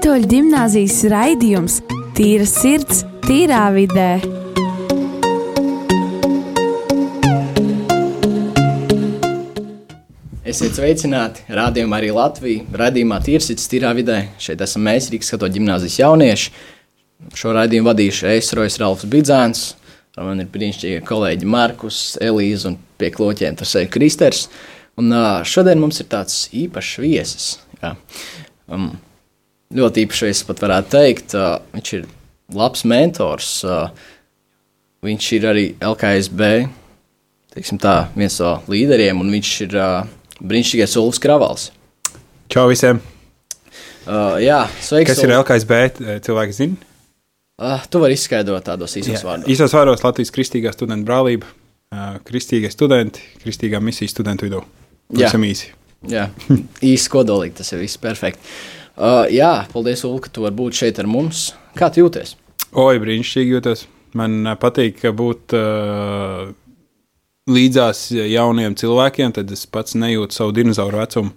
Katoļu gimnāzijas raidījums Tīra sirds, tīrā vidē. Esiet sveicināti! Radījumā arī Latvija. Radījumā Tīrsits, Tīrā vidē. Šeit esam mēs, Rīgas Katoļu gimnāzijas jaunieši. Šo raidījumu vadīšu es, Rojas Ralfs Bidzāns. Man ir brīnišķīgi kolēģi Markus, Elīze un pie kloķiem tas ir Kristers. Un šodien mums ir tāds īpašs viesis. Jā. Um, ļoti īpašs viesis pat varētu teikt. Viņš ir labs mentors. Viņš ir arī LKSB tā, viens no līderiem, un viņš ir brīnišķīgais Ulfs Kravals. Čau visiem! Uh, jā, sveiks! Kas ir LKSB? Cilvēki zina? Uh, tu vari izskaidrot tādos īsos vārdos. Īsos vārdos Latvijas Kristīgā studenta brālība, uh, kristīgie studenti, kristīgā misijas studentu vidū. Pavisam īsi. Jā, īsi kodolīgi, tas ir viss perfekti. Uh, jā, paldies, Ulu, ka tu vari būt šeit ar mums. Kā tu jūties? Oi, brīnišķīgi jūtos. Man uh, patīk būt uh, līdzās jauniem cilvēkiem, tad es pats nejūtu savu dinozauru vecumu.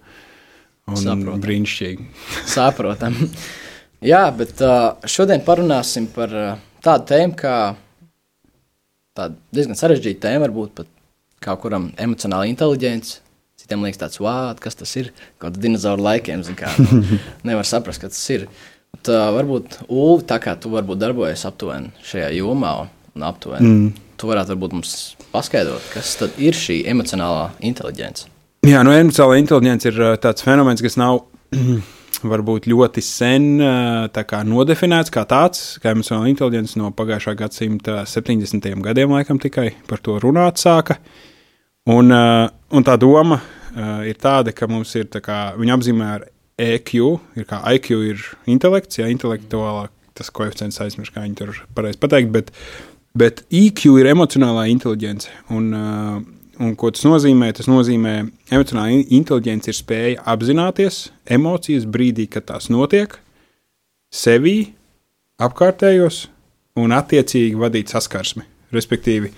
Un Saprotam. brīnišķīgi. Saprotam. Jā, bet uh, šodien parunāsim par uh, tādu tēmu, kā tāda diezgan sarežģīta tēma, varbūt pat kā kuram emocionāla inteligence. Citiem liekas, tāds vārds, kas tas ir. Kaut kāda dinozauru laikiem, kā nevar saprast, kas tas ir. Uh, varbūt Ulu, tā kā tu varbūt darbojies aptuveni šajā jomā un aptuveni, mm. tu varētu varbūt mums paskaidrot, kas tad ir šī emocionālā inteligence. Jā, nu, emocionāla inteligence ir tāds fenomens, kas nav varbūt ļoti sen kā nodefinēts kā tāds, kā emocionāla inteligence no pagājušā gadsimta 70. gadiem laikam tikai par to runāt sāka. Un, un tā doma ir tāda, ka mums ir, kā, viņa apzīmē ar EQ, ir kā IQ ir intelekts, ja intelektuālā tas koeficients aizmirst, kā viņi tur pareizi pateikt, bet, bet EQ ir emocionālā inteligence. Un, uh, Un, ko tas nozīmē? Tas nozīmē, ka emocionāla inteligence ir spēja apzināties emocijas brīdī, kad tās notiek, sevi, apkārtējos un attiecīgi vadīt saskarsmi. Respektīvi,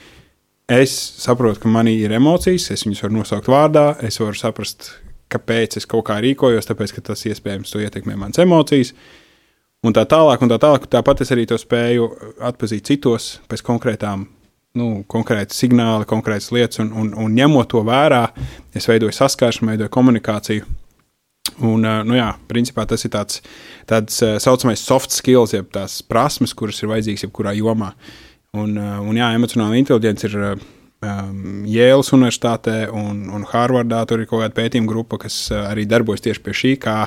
es saprotu, ka manī ir emocijas, es viņus varu nosaukt vārdā, es varu saprast, kāpēc es kaut kā rīkojos, tāpēc, ka tas iespējams to ietekmē manas emocijas. Un tā tālāk, un tā tālāk. Tāpat es arī to spēju atpazīt citos pēc konkrētām nu, konkrēti signāli, konkrētas lietas, un, un, un ņemot to vērā, es veidoju saskarsmi, veidoju komunikāciju. Un, nu jā, principā tas ir tāds, tāds saucamais soft skills, jeb tās prasmes, kuras ir vajadzīgas jebkurā jomā. Un, un jā, emocionāla inteligence ir um, Jēlas Universitātē un, un Harvardā. Tur ir kaut kāda pētījuma grupa, kas arī darbojas tieši pie šī, kā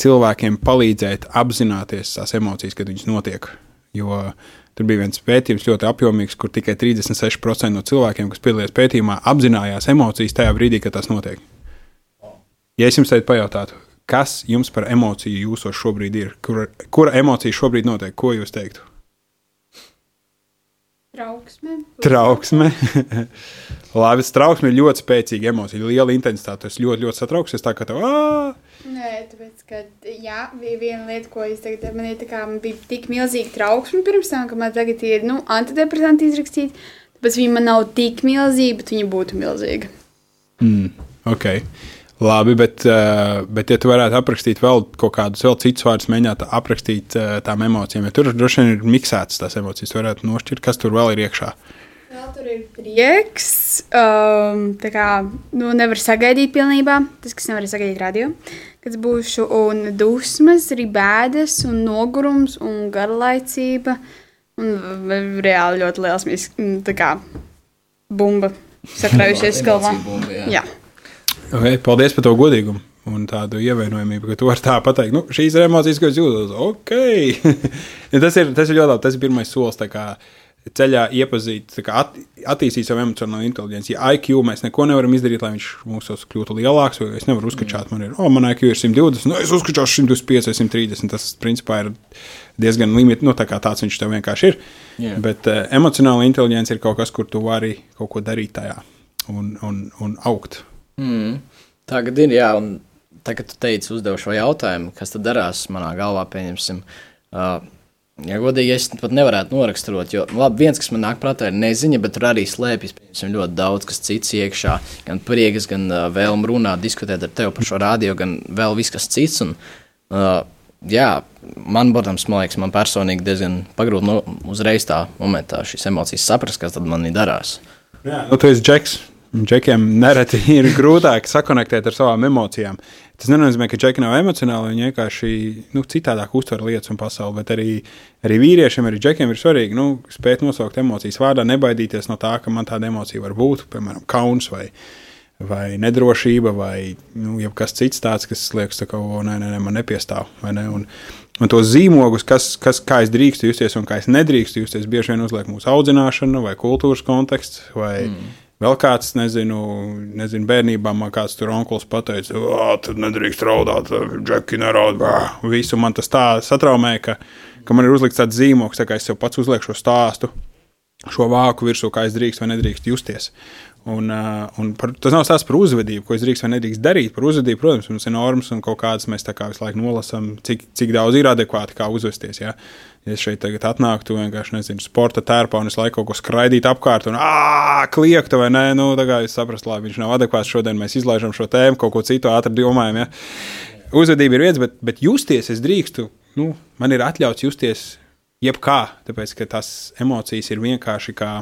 cilvēkiem palīdzēt apzināties tās emocijas, kad viņas notiek. Jo uh, Tur bija viens pētījums ļoti apjomīgs, kur tikai 36% no cilvēkiem, kas piedalījās pētījumā, apzinājās emocijas tajā brīdī, kad tas notiek. Ja es jums teicu, pajautātu, kas jums par emociju jūsos šobrīd ir, kura, kura emocija šobrīd notiek, ko jūs teiktu? Trauksme. Trauksme. Labi, trauksme ir ļoti spēcīga emocija, liela intensitāte. Es ļoti, ļoti satrauksies. Tā kā tev. Ā! Nē, tāpēc, ka jā, viena lieta, ko es tagad, man, ir, kā, man bija tik milzīga trauksme pirms tam, ka man tagad ir nu, antidepresanti izrakstīti. Tāpēc viņa man nav tik milzīga, bet viņa būtu milzīga. Mm, ok. Labi, bet, eh, bet ja tu varētu aprakstīt vēl kaut kādus vēl citus vārdus, mēģināt aprakstīt eh, tām emocijām, jo tur droši vien ir miksētas tās emocijas, varētu nošķirt, kas tur vēl ir iekšā. Vēl tur ir prieks, um, tā kā nu, nevar sagaidīt pilnībā, tas, kas nevar sagaidīt radio, kad būšu, un dusmas, arī bēdas, un nogurums, un garlaicība, un reāli ļoti liels, tā kā bumba sakrājušies galvā. Bumba, jā. jā. Okay, paldies par to godīgumu un tādu ievainojamību, ka tu vari tā pateikt, nu, šīs ir emocijas, ko es jūtos. Ok, tas, ir, tas ir ļoti labi. Tas ir pirmais solis. Ceļā iepazīt, at, attīstīt savu emocionālo inteligenci. Ja IQ mēs neko nevaram izdarīt, lai viņš mūsos kļūtu lielāks, jo es nevaru uzskačāt, man ir, oh, man IQ ir 120, nu, es uzskačāšu 125 vai 130. Tas, principā, ir diezgan limits, nu, tā kā tāds viņš tev vienkārši ir. Yeah. Bet uh, emocionāla inteligence ir kaut kas, kur tu vari kaut ko darīt tajā un, un, un augt. Mm. Tagad ir, jā, un tagad tu teici, uzdevu šo jautājumu, kas tad darās manā galvā, pieņemsim. Uh, Ja godīgi, es pat nevarētu noraksturot, jo labi, viens, kas man nāk prātā, ir neziņa, bet tur arī slēpjas piemēram, ļoti daudz kas cits iekšā. Gan prieks, gan uh, vēlme runāt, diskutēt ar tevi par šo rādio, gan vēl viss kas cits. Un, uh, jā, man, protams, man liekas, man personīgi diezgan pagrūti no, uzreiz tā momentā šīs emocijas saprast, kas tad manī darās. Jā, nu, tu esi džeks. Džekiem nereti ir grūtāk sakonektēt ar savām emocijām. Tas nenozīmē, ka džeki nav emocionāli, viņi vienkārši nu, citādāk uztver lietas un pasauli. Bet arī, arī vīriešiem, arī džekiem ir svarīgi nu, spēt nosaukt emocijas vārdā, nebaidīties no tā, ka man tāda emocija var būt, piemēram, kauns vai, vai nedrošība, vai nu, kas cits tāds, kas liekas, ka nē, nē, nē, man nepiestāv. Ne? Un, un tos zīmogus, kas, kas, kā es drīkstu justies un kā es nedrīkstu justies, bieži vien uzliek mūsu audzināšana vai kultūras konteksts. Vai, mm Vēl kāds, nezinu, nezinu bērnībā man kāds tur onkulis pateica, tad nedrīkst raudāt, džeki neraud. Visu man tas tā satraumēja, ka, ka man ir uzlikts tāds zīmoks, tā kā es jau pats uzlieku šo stāstu, šo vāku virsū, kā es drīkst vai nedrīkst justies. Un, un par, tas nav stāsts par uzvedību, ko es drīkst vai nedrīkst darīt. Par uzvedību, protams, mums ir normas un kaut kādas mēs kā visu laiku nolasām, cik, cik daudz ir adekvāti, kā uzvesties. Ja, ja es šeit tagad atnāktu vienkārši, nezinu, sporta tērpā un es laiku kaut ko skraidītu apkārt un kliegtu vai nē, nu, tā kā es saprastu, labi, viņš nav adekvāts šodien, mēs izlaižam šo tēmu, kaut ko citu ātri domājam. Ja. Uzvedība ir viens, bet, bet justies es drīkstu, nu, man ir atļauts justies jebkā, tāpēc ka tās emocijas ir vienkārši kā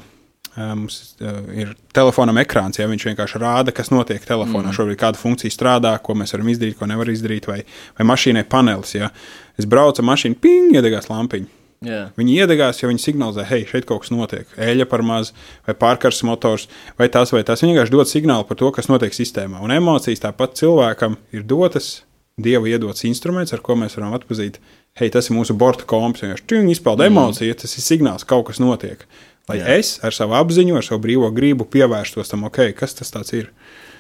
Mums ir telefonam ekrāns, ja viņš vienkārši rāda, kas notiek telefonā. Mm. Šobrīd kāda funkcija strādā, ko mēs varam izdarīt, ko nevar izdarīt, vai, vai mašīnai panelis. Ja. Es braucu ar mašīnu, ping, iedegās lampiņa. Yeah. Viņi iedegās, jo viņi signalizē, hei, šeit kaut kas notiek. Eļļa par maz, vai pārkars motors, vai tas, vai tas. Viņi vienkārši dod signālu par to, kas notiek sistēmā. Un emocijas tāpat cilvēkam ir dotas, dieva iedots instruments, ar ko mēs varam atpazīt, hei, tas ir mūsu borta komps. Viņš izpauda mm. emociju, tas ir signāls, ka kaut kas notiek. Lai Jā. es ar savu apziņu, ar savu brīvo gribu pievērstos tam, ok, kas tas ir.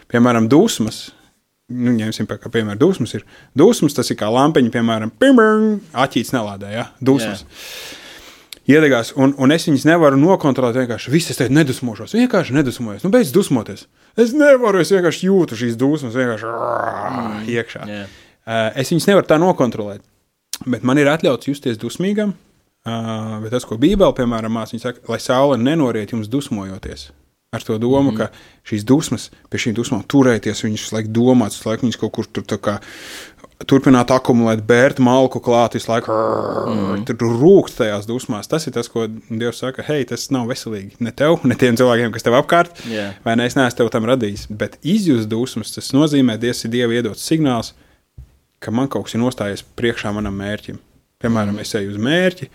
Piemēram, dusmas. Nu, ņemsim, kā piemēram, dusmas ir. Dusmas tas ir kā lampiņa, piemēram, aķīts nelādē, ja? dusmas. Jā. Iedegās, un, un es viņas nevaru nokontrolēt. Vienkārši viss es teicu, nedusmošos. Vienkārši nedusmojos. Nu, beidz dusmoties. Es nevaru, es vienkārši jūtu šīs dusmas, vienkārši mm. iekšā. Yeah. Es viņas nevaru tā nokontrolēt. Bet man ir atļauts justies dusmīgam, Uh, bet tas, ko Bībelē, piemēram, mācīja, saka, lai saule nenoriet jums dusmojoties. Ar to domu, mm -hmm. ka šīs dusmas, pie šīm dusmām turēties, viņas laiku domāt, visu laiku viņas kaut kur tur kā, turpināt akumulēt, bērt malku klāt, visu laiku mm. rūkt tajās dusmās. Tas ir tas, ko Dievs saka, hei, tas nav veselīgi ne tev, ne tiem cilvēkiem, kas tev apkārt, yeah. vai ne, es neesmu tev tam radījis. Bet izjust dusmas, tas nozīmē, Dievs ir Dieva iedots signāls, ka man kaut kas ir nostājies priekšā manam mērķim. Piemēram, es eju uz mērķi,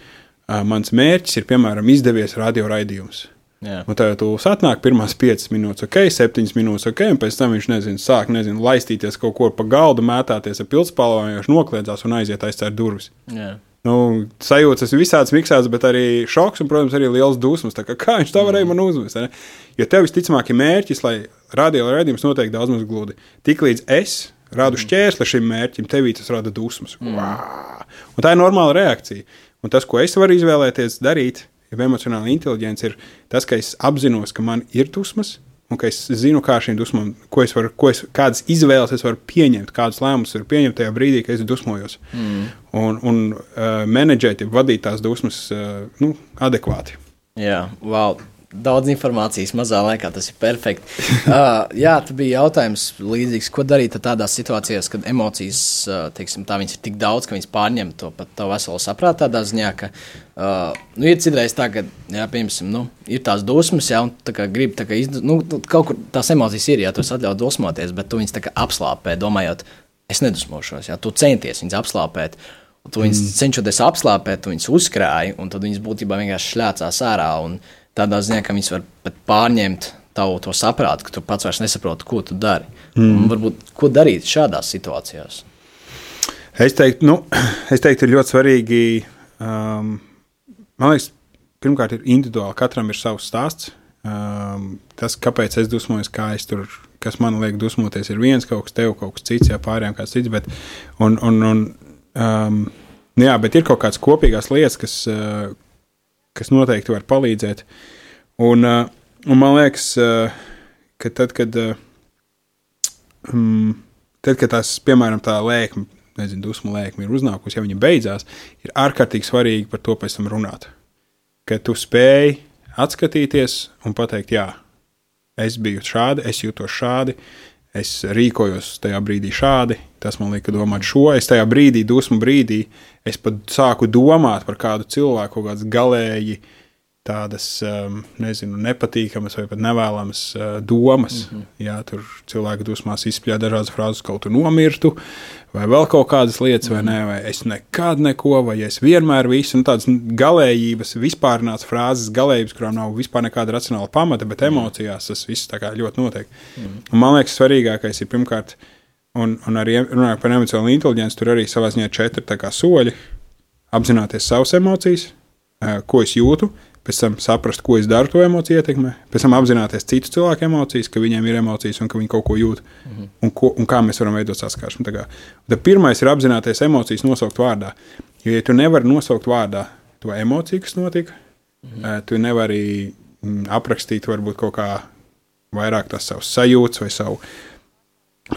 mans mērķis ir, piemēram, izdevies radioraidījums. Jā. Un tad tu satnāk pirmās 5 minūtes, ok, 7 minūtes, ok, un pēc tam viņš nezina, sāk nezinu, laistīties kaut kur pa galdu, mētāties ar pilspālu, viņš nokliedzās un aiziet aizcērt durvis. Jā. Nu, sajūtas visādas miksētas, bet arī šoks un, protams, arī liels dusmas. Kā, kā viņš tā varēja mm. man uzvest? Jo tev visticamāk ir mērķis, lai radio raidījums notiek daudz maz gludi. Tiklīdz es rādu mm. šķērsli šim mērķim, tevī tas rada dusmas. Mm. Un tā ir normāla reakcija. Un tas, ko es varu izvēlēties darīt, ja emocionāla inteligence ir tas, ka es apzinos, ka man ir dusmas, un ka es zinu, kā šīm dusmām, ko es varu, ko es, kādas izvēles es varu pieņemt, kādas lēmumus varu pieņemt tajā brīdī, kad es dusmojos. Mm. Un, un uh, menedžēt, vadīt tās dusmas uh, nu, adekvāti. Jā, wow daudz informācijas mazā laikā. Tas ir perfekti. uh, jā, tas bija jautājums līdzīgs. Ko darīt tādās situācijās, kad emocijas uh, teiksim, tā, ir tik daudz, ka viņas pārņem to pat tavu veselu saprātu tādā ziņā, ka uh, nu, ir citreiz tā, ka jā, piemēram, nu, ir tās dusmas, jā, un gribi tā izd... nu, kaut kur tās emocijas ir, ja tu atļauj dusmoties, bet tu viņas apslāpē, domājot, es nedusmošos, ja tu centies viņas apslāpēt. Tu viņus mm. cenšoties apslāpēt, tu viņus uzkrāji, un tad viņas būtībā vienkārši šļācās ārā. Un, tādā ziņā, ka viņas var pat pārņemt tavu to saprātu, ka tu pats vairs nesaproti, ko tu dari. Mm. Un varbūt ko darīt šādās situācijās? Es teiktu, nu, es teiktu ir ļoti svarīgi. Um, man liekas, pirmkārt, ir individuāli. Katram ir savs stāsts. Um, tas, kāpēc es dusmojos, kā es tur, kas man liek dusmoties, ir viens kaut kas, tev kaut kas cits, jā, pārējiem kāds cits. Bet, un, un, un, um, jā, bet ir kaut kādas kopīgās lietas, kas, uh, kas noteikti var palīdzēt. Un, uh, un man liekas, uh, ka tad, kad, um, tad, kad tās, piemēram, tā lēkme, nezinu, dusmu lēkme ir uznākusi, ja viņa beidzās, ir ārkārtīgi svarīgi par to pēc tam runāt. Ka tu spēj atskatīties un pateikt, jā, es biju šādi, es jūtos šādi, es rīkojos tajā brīdī šādi. Tas man lika domāt šo. Es tajā brīdī, dusmu brīdī, es pat sāku domāt par kādu cilvēku, kaut kādas galēji tādas, um, nezinu, nepatīkamas vai pat nevēlamas uh, domas. Mm -hmm. Jā, tur cilvēki dusmās izspļāja dažādas frāzes, kaut kā nomirtu, vai vēl kaut kādas lietas, mm -hmm. vai nē, vai es nekad neko, vai es vienmēr visu, un tādas galējības, vispārināts frāzes, galējības, kurām nav vispār nekāda racionāla pamata, bet emocijās tas viss ļoti notiek. Mm -hmm. Un man liekas, svarīgākais ir pirmkārt, un, un arī runājot par emocionālu inteligenci, tur arī savā ziņā četri soļi. Apzināties savas emocijas, uh, ko es jūtu, pēc tam saprast, ko es daru to emociju ietekmē, pēc tam apzināties citu cilvēku emocijas, ka viņiem ir emocijas un ka viņi kaut ko jūt, mm -hmm. un, ko, un kā mēs varam veidot saskarsmi. Tad pirmais ir apzināties emocijas nosaukt vārdā. Jo, ja tu nevari nosaukt vārdā to emociju, kas notika, mm -hmm. tu nevari mm, aprakstīt varbūt kaut kā vairāk tās savas sajūtas vai savu,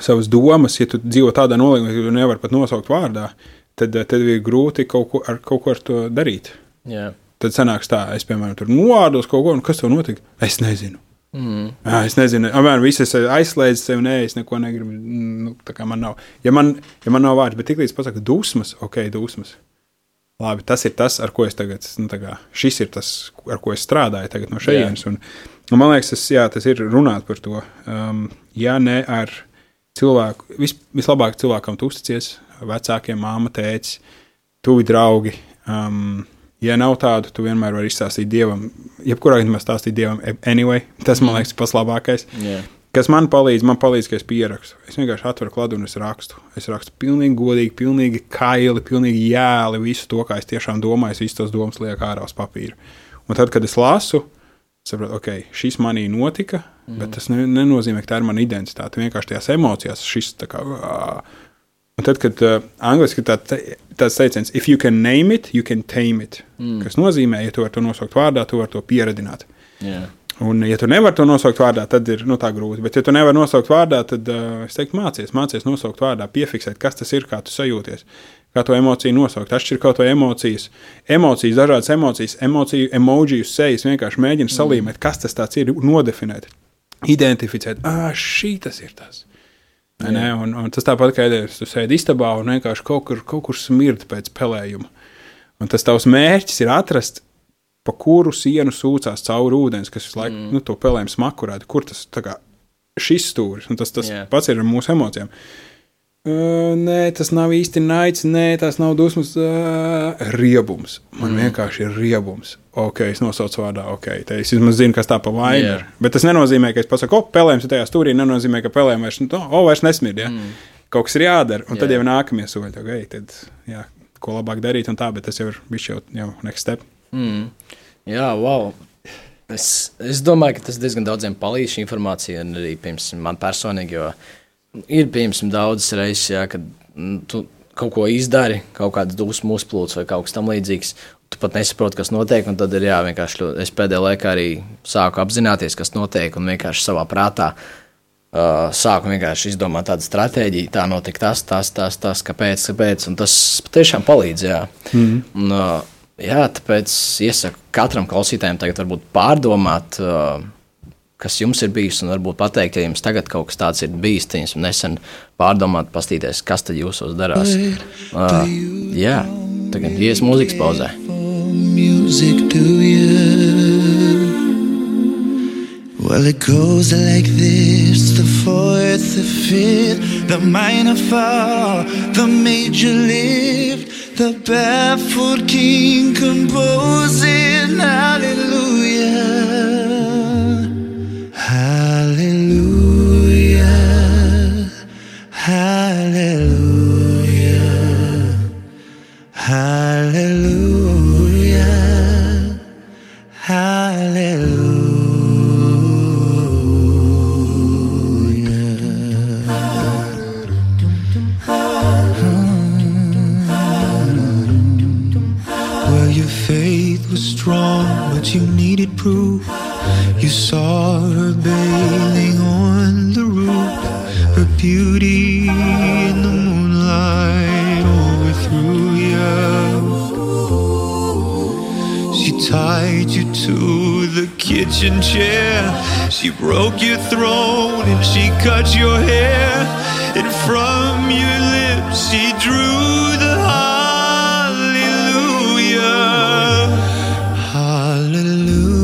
savas domas. Ja tu dzīvo tādā nolīgumā, ka tu nevari pat nosaukt vārdā, tad, tad ir grūti kaut ko ar, kaut ko ar to darīt. Yeah. Tad sanāks tā, es, piemēram, tur novārdos kaut ko, un kas tur notika? Es nezinu. Mm. Jā, es nezinu, apmēram viss es aizslēdzu sevi, nē, es neko negribu. Nu, tā kā man nav. Ja man, ja man nav vārds, bet tiklīdz pasaka dusmas, ok, dusmas. Labi, tas ir tas, ar ko es tagad, nu, kā, šis ir tas, ar ko es strādāju no šejienes. Un, un man liekas, tas, jā, tas ir runāt par to. Um, ja ne ar cilvēku, vis, vislabāk cilvēkam tu uzticies, vecākiem, māma, tēcis, tuvi draugi. Um, Ja nav tādu, tu vienmēr vari izstāstīt dievam. Jebkurā gadījumā stāstīt dievam, anyway, tas man liekas pats labākais. Yeah. Kas man palīdz, man palīdz, ka es pierakstu. Es vienkārši atveru klāstu un es rakstu. Es rakstu pilnīgi godīgi, pilnīgi kaili, pilnīgi jēli visu to, kā es tiešām domāju, visas tos domas liek ārā uz papīra. Un tad, kad es lasu, saprotu, ok, šis manī notika, mm. bet tas ne, nenozīmē, ka tā ir mana identitāte. Vienkārši tajās emocijās šis tā kā. Uh, Un tad, kad uh, angļuiski ir tā, tāds teiciens, if you can name it, you can tame it. Mm. Kas nozīmē, ja tu vari to nosaukt vārdā, tu vari to pieredzināt. Yeah. Un, ja tu nevari to nosaukt vārdā, tad ir nu, tā grūti. Bet, ja tu nevari nosaukt vārdā, tad uh, es teiktu, mācies, mācies nosaukt vārdā, piefiksēt, kas tas ir, kā tu sajūties. Kā to emociju nosaukt? Atšķirt kaut vai emocijas, emocijas, dažādas emocijas, emociju, emociju sejas, vienkārši mēģina mm. salīmēt, kas tas ir, nodefinēt, identificēt, ah, šī tas ir tas. Ne, un, un tas tāpat kā ēdies, tu sēdi istabā un vienkārši kaut kur, kaut kur smird pēc pelējuma. Un tas tavs mērķis ir atrast, pa kuru sienu sūcās cauri ūdens, kas visu laiku mm. nu, to pelējumu smakurētu, kur tas kā, šis stūris, un tas, tas yeah. pats ir ar mūsu emocijām. Uh, nē, tas nav īsti naids, nē, tas nav dusmas, uh, riebums. Man mm. vienkārši ir riebums. Ok, es nosaucu vārdā, ok, te es vismaz zinu, kas tā pa vainu yeah. ir. Bet tas nenozīmē, ka es pasaku, o, pelējums ir tajā stūrī, nenozīmē, ka pelējums vairs, nu, o, vairs nesmird. Ja? Mm. Kaut kas ir jādara, un yeah. tad jau nākamie soļi. Okay, tad, jā, ko labāk darīt, un tā, bet tas jau ir bijis jau, jau next step. Mm. Jā, wow. Es, es domāju, ka tas diezgan daudziem palīdz šī informācija, un arī piemēram, man personīgi. Jo, ir piemēram daudzas reizes, jā, kad nu, tu kaut ko izdari, kaut kādas dusmu uzplūdes vai kaut kas tamlīdzīgs. Tu pat nesaproti, kas notiek, un tad ir jā, vienkārši es pēdējā laikā arī sāku apzināties, kas notiek, un vienkārši savā prātā uh, sāku vienkārši izdomāt tādu stratēģiju, tā notika tas, tas, tas, tas kāpēc, kāpēc, un tas patiešām palīdz. Jā. Mm -hmm. un, uh, jā, tāpēc iesaku katram klausītājam tagad varbūt pārdomāt. Uh, kas jums ir bijis, un varbūt pateikt, ja jums tagad kaut kas tāds ir bijis, tad jums nesen pārdomāt, pastīties, kas tad jūsos darās. Uh, jā, tagad ies mūzikas pauzē. Well, it goes like this the fourth, the fifth, the minor fall, the major lift, the barefoot king composing hallelujah. Broke your throne and she cut your hair. And from your lips she drew the hallelujah. Hallelujah.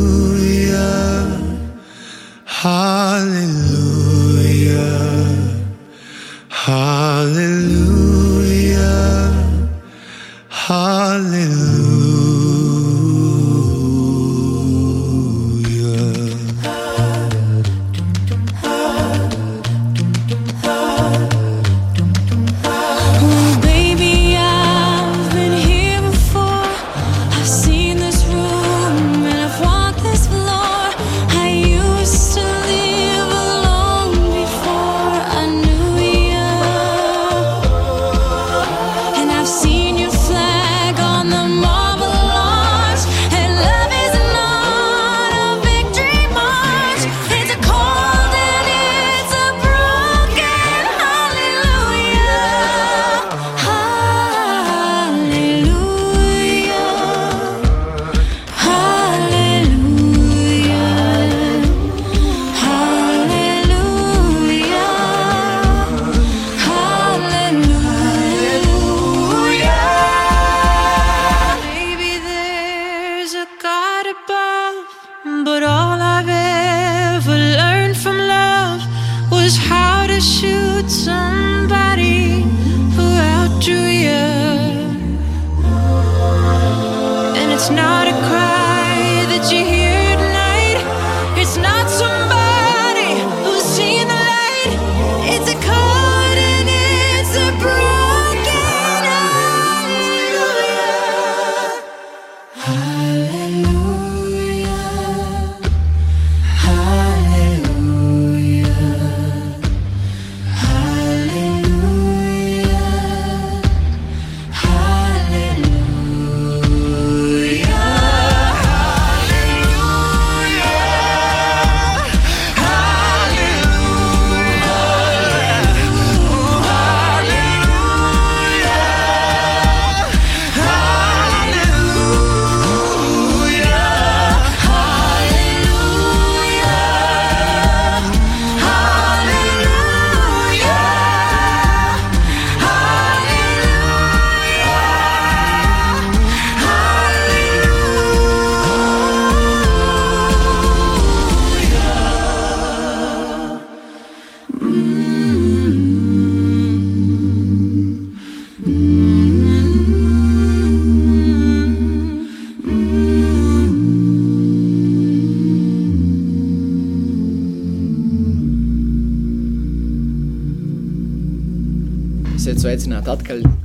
Hallelujah. Hallelujah. Hallelujah.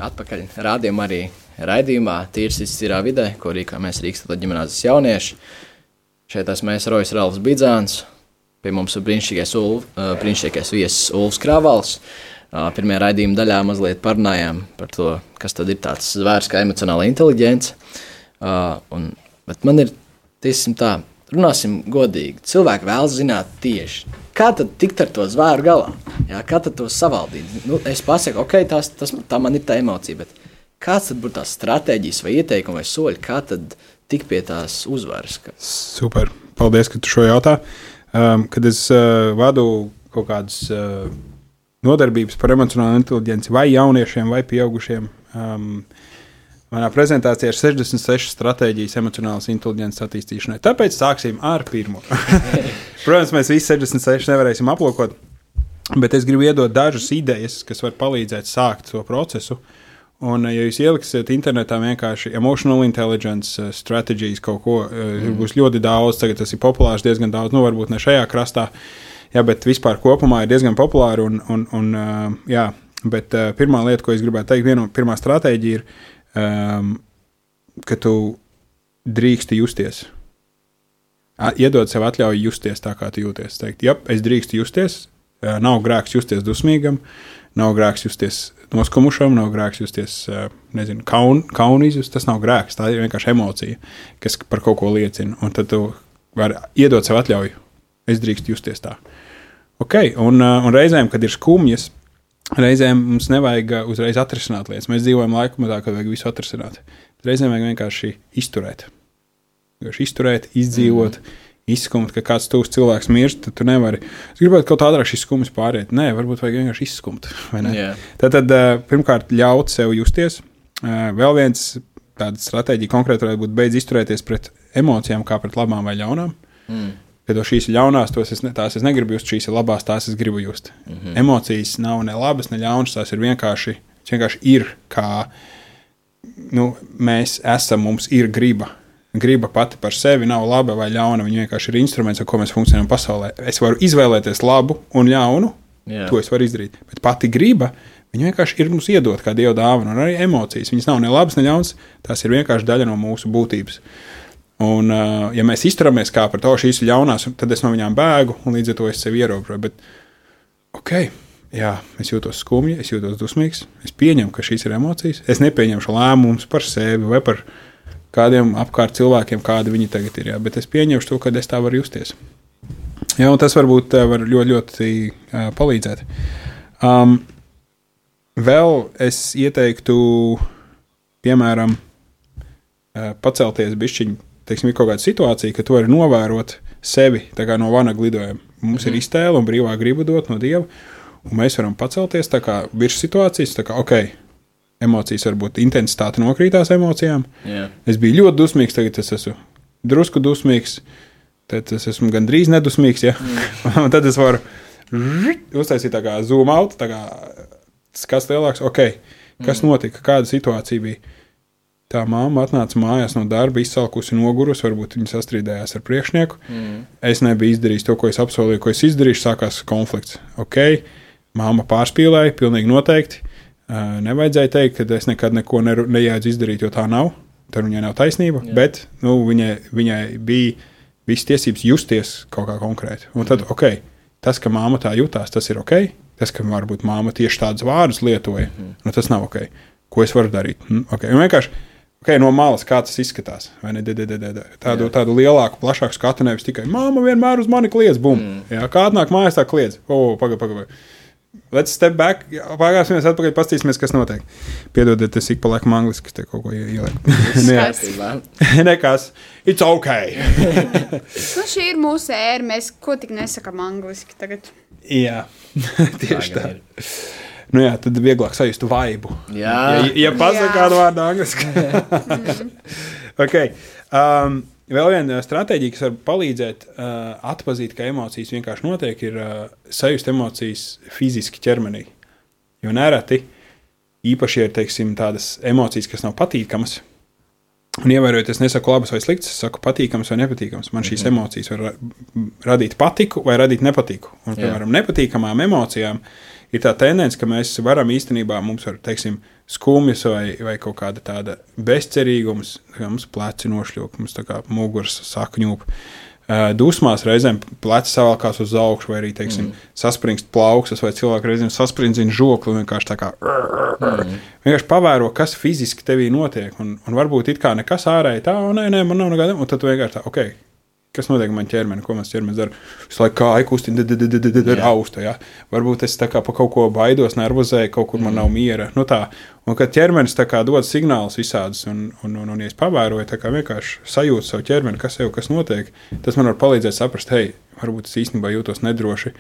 Atpakaļ rādījumā arī raidījumā Tīrsīs tīrā vidē, ko rīkā mēs Rīgstata ģimnāzes jaunieši. Šeit esmu es Rojas Ralfs Bidzāns, pie mums ir brīnišķīgais, Ulf, brīnišķīgais viesis Ulfs Kravals. Pirmajā raidījuma daļā mazliet parunājām par to, kas tad ir tāds zvērs kā emocionāla inteliģence. Un, bet man ir, tiesim tā, runāsim godīgi, cilvēki vēlas zināt tieši, kā tad tikt ar to zvēru galā? Jā, kā tad to savaldīt? Nu, es pasaku, ok, tās, tas, tā man ir tā emocija, bet kāds tad būtu tās stratēģijas vai ieteikumi vai soļi, kā tad tikt pie tās uzvaras? Ka- Super. Paldies, ka tu šo jautā. Um, kad es uh, vadu kaut kādas uh, nodarbības par emocionālo inteligenci vai jauniešiem, vai pieaugušiem, um, manā prezentācijā ir 66 stratēģijas emocionālas inteligences attīstīšanai. Tāpēc sāksim ar pirmo. Protams, mēs visi 66 nevarēsim aplūkot, bet es gribu iedot dažas idejas, kas var palīdzēt sākt šo procesu. Un, ja jūs ieliksiet internetā vienkārši emotional intelligence uh, stratēģijas kaut ko, uh, mm. būs ļoti daudz. Tagad tas ir populārs diezgan daudz, nu varbūt ne šajā krastā, jā, bet vispār kopumā ir diezgan populāri. Un, un, un, uh, jā, bet pirmā lieta, ko es gribētu teikt, viena pirmā stratēģija ir, um, ka tu drīksti justies. Iedod sev atļauju justies tā, kā tu jūties. Teikt, jā, es drīkstu justies, nav grēks justies dusmīgam, nav grēks justies noskumušam, nav grēks justies, nezinu, kaun, kaunu izjust. Tas nav grēks, tā ir vienkārši emocija, kas par kaut ko liecina. Un tad tu vari iedot sev atļauju, es drīkstu justies tā. Ok, un, un reizēm, kad ir skumjas, reizēm mums nevajag ā, uzreiz atrisināt lietas. Mēs dzīvojam laikmetā, kad vajag visu atrisināt. Reizēm vajag vienkārši izturēt. vienkārši izturēt, izdzīvot. Mm. Izskumt, ka kāds tuvs cilvēks mirst, tad tu nevari. Es gribētu kaut kā ātrāk šis skums pāriet. Nē, varbūt vajag vienkārši izskumt. Jā. Tad, tad eh, pirmkārt, ļaut sev justies. Eh, Vēl viens tāda stratēģija konkrēti varētu būt beidz izturēties pret emocijām, kā pret labām vai ļaunām. Mm. Kad to šīs ir ļaunās, tos es, ne, tās es negribu just, šīs ir labās, tās es gribu just. Mm -hmm. Emocijas nav ne labas, ne ļaunas, tās ir vienkārši, vienkārši ir, kā nu, mēs esam, mums ir griba. Griba pati par sevi nav laba vai ļauna. Viņa vienkārši ir instruments, ar ko mēs funkcionējam pasaulē. Es varu izvēlēties labu un ļaunu, Jā. to es varu izdarīt. Bet pati griba, viņa vienkārši ir mums iedot kā dieva dāvana, un arī emocijas. Viņas nav ne labas, ne ļaunas, tās ir vienkārši daļa no mūsu būtības. Un, uh, ja mēs izturamies kā par to, šīs ir ļaunās, tad es no viņām bēgu, un līdz ar to es sevi ierobežoju. Bet, ok, jā, es jūtos skumji, es jūtos dusmīgs, es pieņemu, ka šīs ir emocijas. Es nepieņemšu lēmumus par sevi vai par kādiem apkārt cilvēkiem, kādi viņi tagad ir. Jā, bet es pieņemšu to, ka es tā varu justies. Jā, un tas varbūt uh, var ļoti, ļoti uh, palīdzēt. Um, vēl es ieteiktu, piemēram, uh, pacelties bišķiņu, teiksim, ir kaut kāda situācija, ka tu vari novērot sevi no vanaga lidojuma. Mums mm. ir iztēle un brīvā griba dot no dieva, un mēs varam pacelties kā virs situācijas, kā ok. Emocijas var būt intensitāte nokrītās emocijām. Jā. Es biju ļoti dusmīgs, tagad es esmu drusku dusmīgs, tad es esmu gandrīz nedusmīgs. Ja? Un tad es varu uztaisīt tā kā zoom out, kā skats lielāks. Okay, kas notika, kāda situācija bija? Tā māma atnāca mājās no darba, izsalkusi, nogurusi, varbūt viņa sastrīdējās ar priekšnieku. Mm. Es nebiju izdarījis to, ko es apsolīju, ko es izdarīju. Sākās konflikts. Ok, māma pārspīlēja, pilnīgi noteikti. Uh, nevajadzēja teikt, ka es nekad neko nejēdzu izdarīt, jo tā nav. Tur viņai nav taisnība. Jā. Bet nu, viņai, viņai bija visas tiesības justies kaut kā konkrēti. Un tad, ok, tas, ka māma tā jutās, tas ir ok. Tas, ka varbūt māma tieši tādus vārdus lietoja, mm. nu, tas nav ok. Ko es varu darīt? Mm, okay. Un vienkārši okay, no malas, kā tas izskatās. vai ne? De, de, de, de, de. Tādu, tādu lielāku, plašāku skatu nevis tikai māma vienmēr uz mani kliedz, bum. Mm. Jā, kā atnāk mājās, tā kliedz. O, pagaidi, pagaidi. Let's step back. Pagājušajā atpakaļ paskatīsimies, kas notiek. Piedodiet, es ik pa laikam angliski te kaut ko ie- ielieku. Jā. Kārtībā. Nekas. It's ok. Nu, šī ir mūsu ēra. Mēs ko tik nesakām angliski tagad. jā, tieši tā. ir. Nu jā, tad vieglāk sajust vaibu. Jā. Ja, ja pasakā kādu vārdu angliski. okay. um, vēl viena stratēģija, kas var palīdzēt uh, atzīt, ka emocijas vienkārši notiek, ir uh, sajust emocijas fiziski ķermenī. Jo nereti īpaši ir teiksim, tādas emocijas, kas nav patīkamas. Un ievērojot, es nesaku labas vai sliktas, es saku patīkams vai nepatīkams. Man šīs mm -hmm. emocijas var ra- radīt patiku vai radīt nepatiku. Un, piemēram, nepatīkamām emocijām ir tā tendence, ka mēs varam īstenībā, mums var, teiksim, skumjas vai, vai kaut kāda tāda bezcerīgums, ka mums pleci nošļūk, mums tā kā muguras sakņūp. Dusmās reizēm pleci savalkās uz augšu, vai arī, teiksim, mm. saspringst plaukstas, vai cilvēki reizēm sasprindzina žokli vienkārši tā kā mm. vienkārši pavēro, kas fiziski tevī notiek. Un, un varbūt it kā nekas ārēji tā, nē, nē, man nav nekāda, un tad vienkārši tā, ok, kas notiek ar manu ķermeni, ko mans ķermenis dara. Visu laiku kā aikustina, austa. Ja? Varbūt es tā kā par kaut ko baidos, nervozēju, kaut kur man nav miera. Nu, tā. un kad ķermenis dod signālus visādus, un, un, un, un ja es pavēroju, tā kā vienkārši sajūtu savu ķermeni, kas jau kas notiek, tas man var palīdzēt saprast, hei, varbūt es īstenībā jūtos nedroši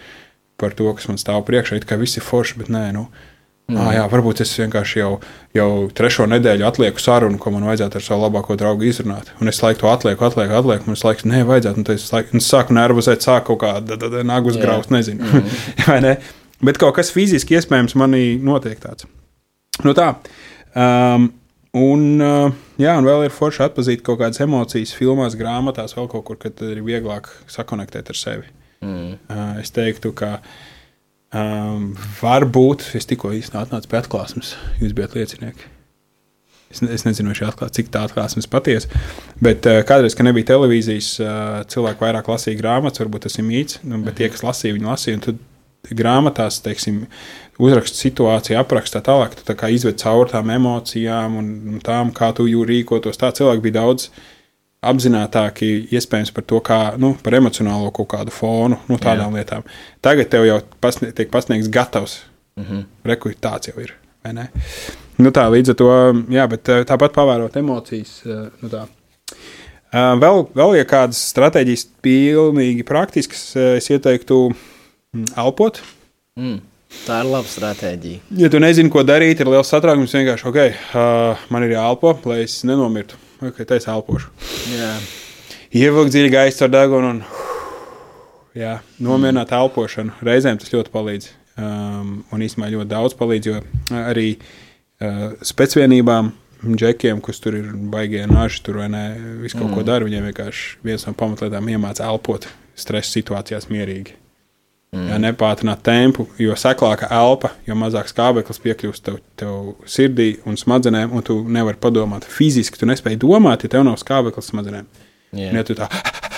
par to, kas man stāv priekšā, it kā viss ir forši, bet nē, nu. Mm. Ah, jā, varbūt es vienkārši jau, jau trešo nedēļu atlieku sarunu, ko man vajadzētu ar savu labāko draugu izrunāt. Un es laiku to atlieku, atlieku, atlieku. Es laiku, nē, vajadzētu. Un es, laiku, un es sāku nervozēt, sāku kaut kādu nagu graust, nezinu. Mm. Vai ne? Bet kaut kas fiziski iespējams manī notiek tāds. Nu tā. Um, un, uh, jā, un vēl ir forši atpazīt kaut kādas emocijas, filmās, grāmatās, vēl kaut kur, kad ir vieglāk sakonektēt ar sevi. Mm. Uh, es teiktu, ka um, varbūt es tikko atnācu pie atklāsmes, jūs bijat liecinieki. Es, ne- es nezinu, atklāsme, cik tā atklāsme ir patiesa. Bet uh, kādreiz, kad nebija televīzijas, uh, cilvēki vairāk lasīja grāmatas, varbūt tas ir mīts. Nu, bet tie, kas lasīja, viņi lasīja. Grāmatās, teiksim, uzraksta situāciju, apraksta tā tālāk, tu tā kā izved cauri tām emocijām un un tām, kā tu jū rīkotos. Tā cilvēki bija daudz apzinātāki, iespējams, par to, kā, nu, par emocionālo kaut kādu fonu, nu, tādām Jā. lietām. Tagad tev jau pasnie, tiek pasniegts gatavs. Mm -hmm. Rekurbi tāds jau ir. Nu, tā līdz ar to, jā, bet eh, tāpat pavērot emocijas. eh, Nu, tā. Uh, vēl, vēl, ja kādas stratēģijas pilnīgi praktiskas, es ieteiktu mm, elpot. Mm. Tā ir laba stratēģija. Ja tu nezini, ko darīt, ir liels satraukums. Vienkārši, ok, uh, man ir jāelpo, lai es nenomirtu. Ok, tā es elpošu. Jā, Ievilkt dziļi gaisu ar degunu un jā, nomierināt mm. elpošanu. Reizēm tas ļoti palīdz. Um, un īstenībā ļoti daudz palīdz, jo arī uh, spēcvienībām, džekiem, kas tur ir baigie naži, tur vai ne, visu kaut mm. ko dara, viņiem vienkārši viens no pamatlietām iemāca elpot stresa situācijās mierīgi. Mm. Jā, nepātrināt tempu, jo seklāka elpa, jo mazāk skābeklis piekļūst tev, tev sirdī un smadzenēm, un tu nevari padomāt fiziski. Tu nespēji domāt, ja tev nav skābeklis smadzenēm. Un Ja tu tā,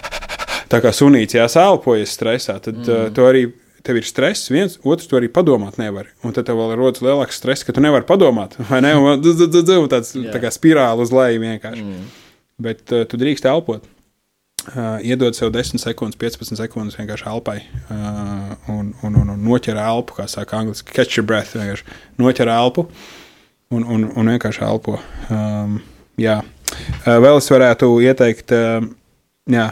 tā kā sunīts jāsēlpojas stresā, tad mm. uh, tu arī. Tev ir stress, viens, otrs, tu arī padomāt nevari. Un tad tev vēl rodas lielāks stress, ka tu nevari padomāt. Vai ne? Un, tāds Jā. tā kā spirāli uz leju vienkārši. Mm. Bet uh, tu drīkst elpot. Uh, iedod sev 10 sekundes, 15 sekundes vienkārši elpai. Uh, un, un, un, un noķer elpu, kā saka angliski, catch your breath. Vienkārši noķer elpu un, un, un vienkārši elpo. Um, jā. Uh, vēl es varētu ieteikt, uh, jā,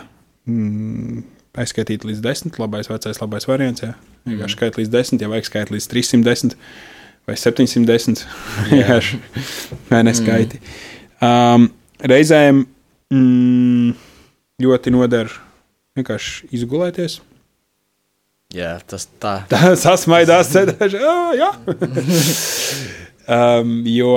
mm, aizskaitīt līdz 10. Labais, vecais, labais variants. Jā. Vienkārši skait līdz 10, ja vajag skait līdz 310 vai 710. Vienkārši vai neskaiti. Um, reizēm mm, ļoti noder vienkārši izgulēties. Jā tas tā. Sasmaidās, sēdēšu. "Ā, Jā, um, jo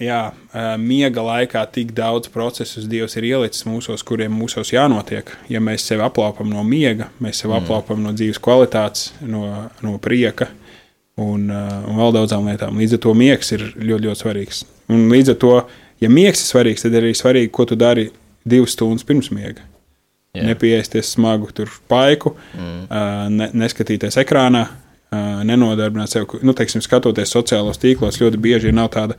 jā, uh, miega laikā tik daudz procesus Dievs ir ielicis mūsos, kuriem mūsos jānotiek. Ja mēs sevi aplaupam no miega, mēs sevi mm. aplaupam no dzīves kvalitātes, no, no prieka un, uh, un vēl daudzām lietām. Līdz ar to miegs ir ļoti, ļoti svarīgs. Un līdz ar to, ja miegs ir svarīgs, tad arī svarīgi, ko tu dari divas stundas pirms miega. Jā. Nepiesties smagu tur paiku, mm. uh, ne, neskatīties ekrānā, uh, nenodarbināt sevi. Nu, teiksim, skatoties sociālos tīklos, ļoti bieži nav tāda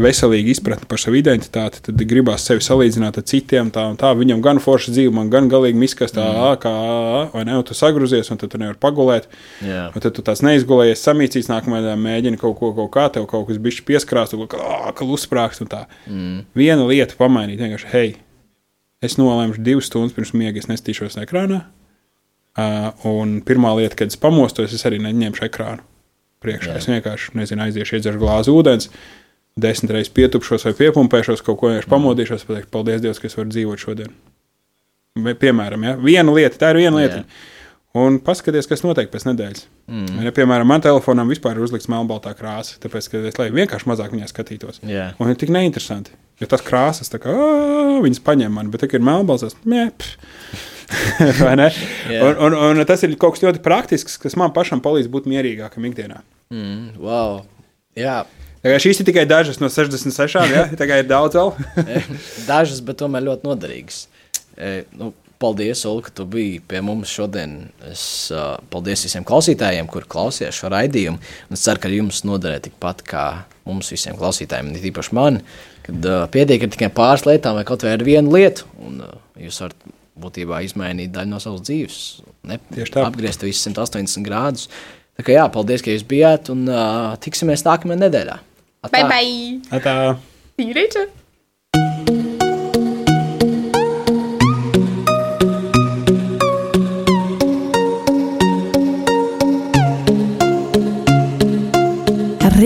veselīga izpratne par savu identitāti. Tad gribās sevi salīdzināt ar citiem. Tā, tā viņam gan forša dzīve, man gan galīgi miskas, tā mm. kā, vai ne, un tu sagruzies, un tad tu nevari pagulēt. Jā. Un tad tu tās neizgulējies, samīcīs, nākamajā dienā mēģini kaut ko, kaut kā, tev kaut kas bišķi pieskrās, tu kā, kā uzsprāgst. Mm. Viena lieta pamainīt, vienkārši, hei, es nolēmu divas stundas pirms miega, es nestīšos ekrānā. Uh, un pirmā lieta, kad es pamostos, es arī neņemšu ekrānu priekšā. Jā. Es vienkārši, nezinu, aiziešu, iedzeršu glāzi ūdens, desmit reizes pietupšos vai piepumpēšos, kaut ko vienkārši pamodīšos, pateikšu, paldies Dievam, ka es varu dzīvot šodien. Piemēram, ja? viena lieta, tā ir viena lieta. Jā. Un paskatieties, kas notiek pēc nedēļas. Mm. Ja, piemēram, man telefonam vispār ir uzlikts melnbaltā krāsa, tāpēc, ka es lai vienkārši mazāk viņā skatītos. Jā. Un ir tik neinteresanti. Jo tas krāsas, kā "Ā, viņas paņem man, bet kā ir melnbalsas? Jā. un, un, un tas ir kaut kas ļoti praktisks, kas man pašam palīdz būt mierīgākam ikdienā. Mm, wow. Jā, Tā kā šīs ir tikai dažas no 66, ja? tā kā ir daudz vēl. Dažas, bet tomēr ļoti noderīgas. E, nu, paldies, Ulu, ka tu biji pie mums šodien. Es, uh, paldies visiem klausītājiem, kur klausījās šo raidījumu. Un Es ceru, ka jums noderēja tikpat kā mums visiem klausītājiem, it īpaši man. Kad uh, pietiek ar tikai pāris lietām, vai kaut vai ar vienu lietu, un uh, jūs varat būtībā izmainīt daļu no savas dzīves. Ne, Tieši tā. Apgriezt visus 180 grādus. Tā kā jā, paldies, ka jūs bijāt, un uh, tiksimies nākamajā nedēļā. Atā. Bye bye! Tā. See you later!